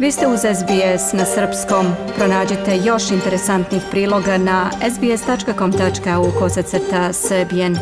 Vi ste uz SBS na srpskom. Pronađite još interesantnih priloga na sbs.com.au kosacrta srbijen.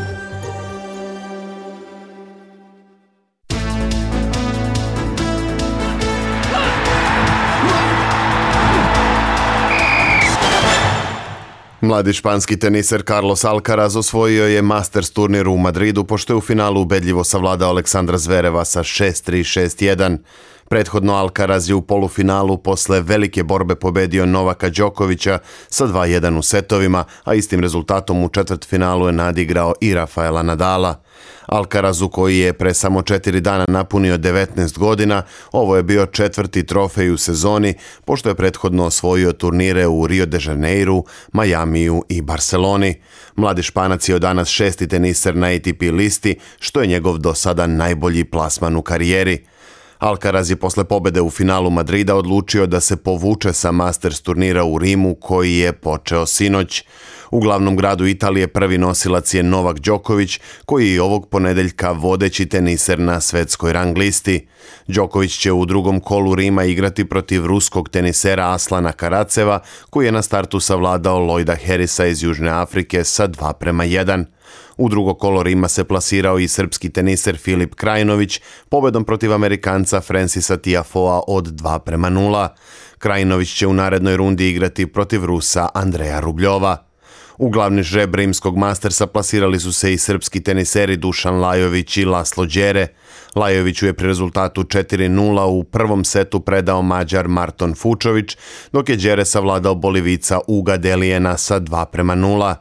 Mladi španski teniser Carlos Alcaraz osvojio je Masters turnir u Madridu pošto je u finalu ubedljivo savladao Aleksandra Zvereva sa 6-3-6-1. Prethodno Alcaraz je u polufinalu posle velike borbe pobedio Novaka Đokovića sa 2-1 u setovima, a istim rezultatom u četvrtfinalu je nadigrao i Rafaela Nadala. Alcarazu koji je pre samo četiri dana napunio 19 godina, ovo je bio četvrti trofej u sezoni, pošto je prethodno osvojio turnire u Rio de Janeiro, Majamiju i Barceloni. Mladi Španac je od danas šesti teniser na ATP listi, što je njegov do sada najbolji plasman u karijeri. Alcaraz je posle pobede u finalu Madrida odlučio da se povuče sa Masters turnira u Rimu koji je počeo sinoć. U glavnom gradu Italije prvi nosilac je Novak Đoković, koji je ovog ponedeljka vodeći teniser na svetskoj rang listi. Đoković će u drugom kolu Rima igrati protiv ruskog tenisera Aslana Karaceva, koji je na startu savladao Lloyda Harrisa iz Južne Afrike sa 2 prema 1. U drugo kolo Rima se plasirao i srpski teniser Filip Krajinović pobedom protiv Amerikanca Francisa Tiafoa od 2 prema 0. Krajinović će u narednoj rundi igrati protiv Rusa Andreja Rubljova. U glavni žreb rimskog mastersa plasirali su se i srpski teniseri Dušan Lajović i Laslo Đere. Lajoviću je pri rezultatu 4-0 u prvom setu predao Mađar Marton Fučović, dok je Đere savladao Bolivica Uga Delijena sa 2 prema 0.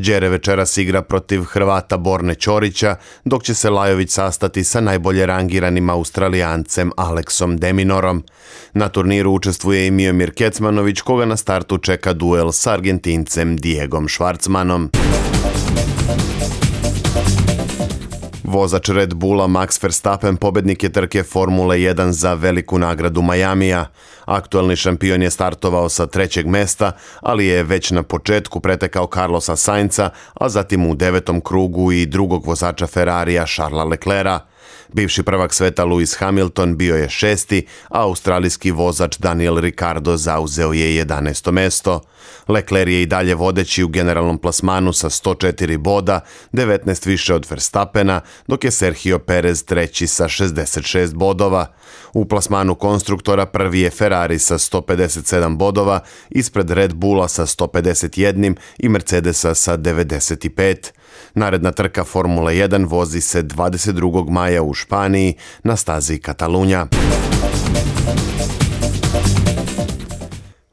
Đere večeras igra protiv Hrvata Borne Ćorića, dok će se Lajović sastati sa najbolje rangiranim Australijancem Aleksom Deminorom. Na turniru učestvuje i Miomir Kecmanović, koga na startu čeka duel s Argentincem Diegom Švarcmanom. Vozač Red Bulla Max Verstappen pobednik je trke Formule 1 za veliku nagradu Majamija. Aktuelni šampion je startovao sa trećeg mesta, ali je već na početku pretekao Carlosa Sainca, a zatim u devetom krugu i drugog vozača Ferrarija Charlesa Leclerca. Bivši prvak sveta Lewis Hamilton bio je šesti, a australijski vozač Daniel Ricardo zauzeo je 11. mesto. Leclerc je i dalje vodeći u generalnom plasmanu sa 104 boda, 19 više od Verstappena, dok je Sergio Perez treći sa 66 bodova. U plasmanu konstruktora prvi je Ferrari sa 157 bodova, ispred Red Bulla sa 151 i Mercedesa sa 95. Naredna trka Formula 1 vozi se 22. maja u Španiji na stazi Katalunja.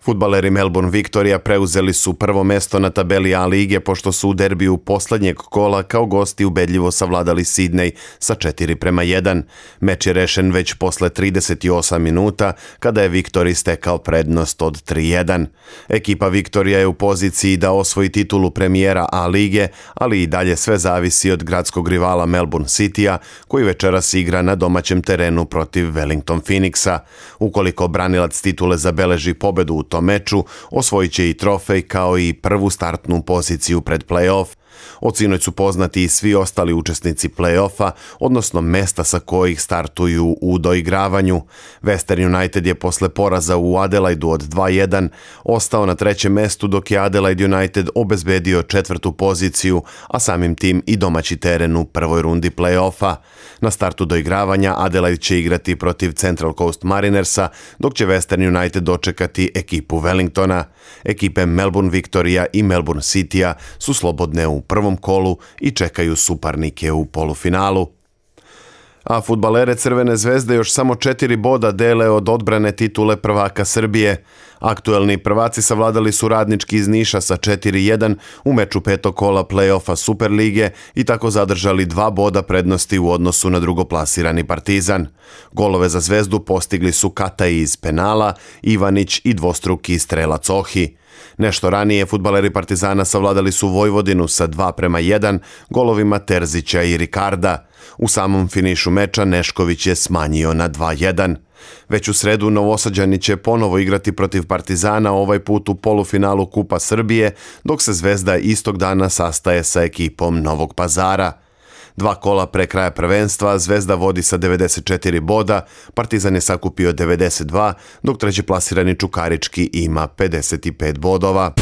Futbaleri Melbourne Victoria preuzeli su prvo mesto na tabeli A lige pošto su u derbiju poslednjeg kola kao gosti ubedljivo savladali Sidney sa 4 prema 1. Meč je rešen već posle 38 minuta kada je Victoria stekao prednost od 3-1. Ekipa Victoria je u poziciji da osvoji titulu premijera A lige, ali i dalje sve zavisi od gradskog rivala Melbourne Citya koji večeras igra na domaćem terenu protiv Wellington Phoenixa. Ukoliko branilac titule zabeleži pobedu u tom tom meču osvojit će i trofej kao i prvu startnu poziciju pred play-off. Od sinoć su poznati i svi ostali učesnici play-offa, odnosno mesta sa kojih startuju u doigravanju. Western United je posle poraza u Adelaidu od 2-1 ostao na trećem mestu dok je Adelaide United obezbedio četvrtu poziciju, a samim tim i domaći teren u prvoj rundi play-offa. Na startu doigravanja Adelaide će igrati protiv Central Coast Marinersa, dok će Western United dočekati ekipu Wellingtona. Ekipe Melbourne Victoria i Melbourne Citya su slobodne u prvom kolu i čekaju suparnike u polufinalu. A futbalere Crvene zvezde još samo četiri boda dele od odbrane titule prvaka Srbije. Aktuelni prvaci savladali su radnički iz Niša sa 4-1 u meču petog kola play-offa Superlige i tako zadržali dva boda prednosti u odnosu na drugoplasirani Partizan. Golove za zvezdu postigli su Kata iz penala, Ivanić i dvostruki strelac Ohi. Nešto ranije futbaleri Partizana savladali su Vojvodinu sa 2 prema 1 golovima Terzića i Rikarda. U samom finišu meča Nešković je smanjio na 2-1. Već u sredu Novosađani će ponovo igrati protiv Partizana, ovaj put u polufinalu Kupa Srbije, dok se Zvezda istog dana sastaje sa ekipom Novog Pazara. Dva kola pre kraja prvenstva, Zvezda vodi sa 94 boda, Partizan je sakupio 92, dok treći plasirani Čukarički ima 55 bodova.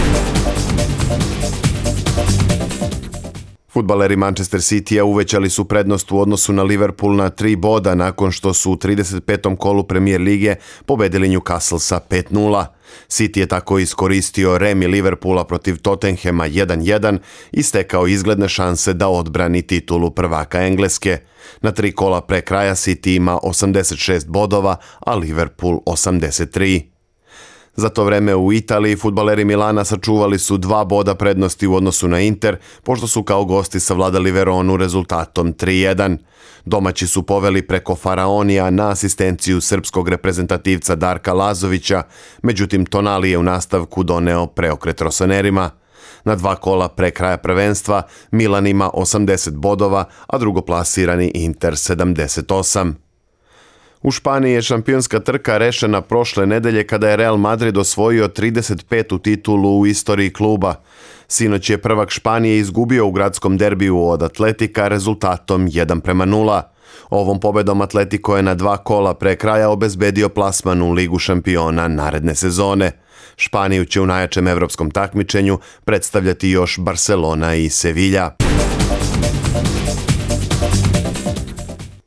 Futbaleri Manchester City-a uvećali su prednost u odnosu na Liverpool na tri boda nakon što su u 35. kolu premijer lige pobedili Newcastle sa 5-0. City je tako iskoristio remi Liverpoola protiv Tottenhema 1-1 i stekao izgledne šanse da odbrani titulu prvaka Engleske. Na tri kola pre kraja City ima 86 bodova, a Liverpool 83. Za to vreme u Italiji futbaleri Milana sačuvali su dva boda prednosti u odnosu na Inter, pošto su kao gosti savladali Veronu rezultatom 3-1. Domaći su poveli preko Faraonija na asistenciju srpskog reprezentativca Darka Lazovića, međutim Tonali je u nastavku doneo preokret Rosanerima. Na dva kola pre kraja prvenstva Milan ima 80 bodova, a drugoplasirani Inter 78. U Španiji je šampionska trka rešena prošle nedelje kada je Real Madrid osvojio 35. titulu u istoriji kluba. Sinoć je prvak Španije izgubio u gradskom derbiju od Atletika rezultatom 1 prema 0. Ovom pobedom Atletico je na dva kola pre kraja obezbedio plasman u Ligu šampiona naredne sezone. Španiju će u najjačem evropskom takmičenju predstavljati još Barcelona i Sevilla.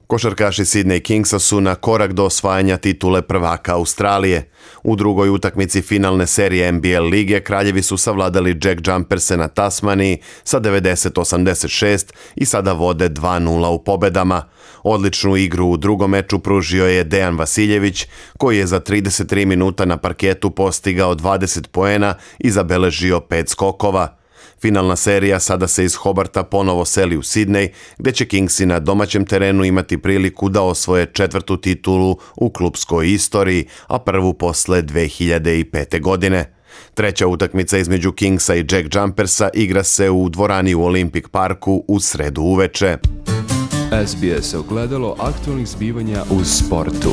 Košarkaši Sydney Kingsa su na korak do osvajanja titule prvaka Australije. U drugoj utakmici finalne serije NBL lige kraljevi su savladali Jack Jumperse na Tasmaniji sa 90-86 i sada vode 2-0 u pobedama. Odličnu igru u drugom meču pružio je Dejan Vasiljević, koji je za 33 minuta na parketu postigao 20 poena i zabeležio 5 skokova. Finalna serija sada se iz Hobarta ponovo seli u Sidney, gde će Kingsi na domaćem terenu imati priliku da osvoje četvrtu titulu u klubskoj istoriji, a prvu posle 2005. godine. Treća utakmica između Kingsa i Jack Jumpersa igra se u dvorani u Olympic Parku u sredu uveče. SBS ogledalo aktualnih zbivanja u sportu.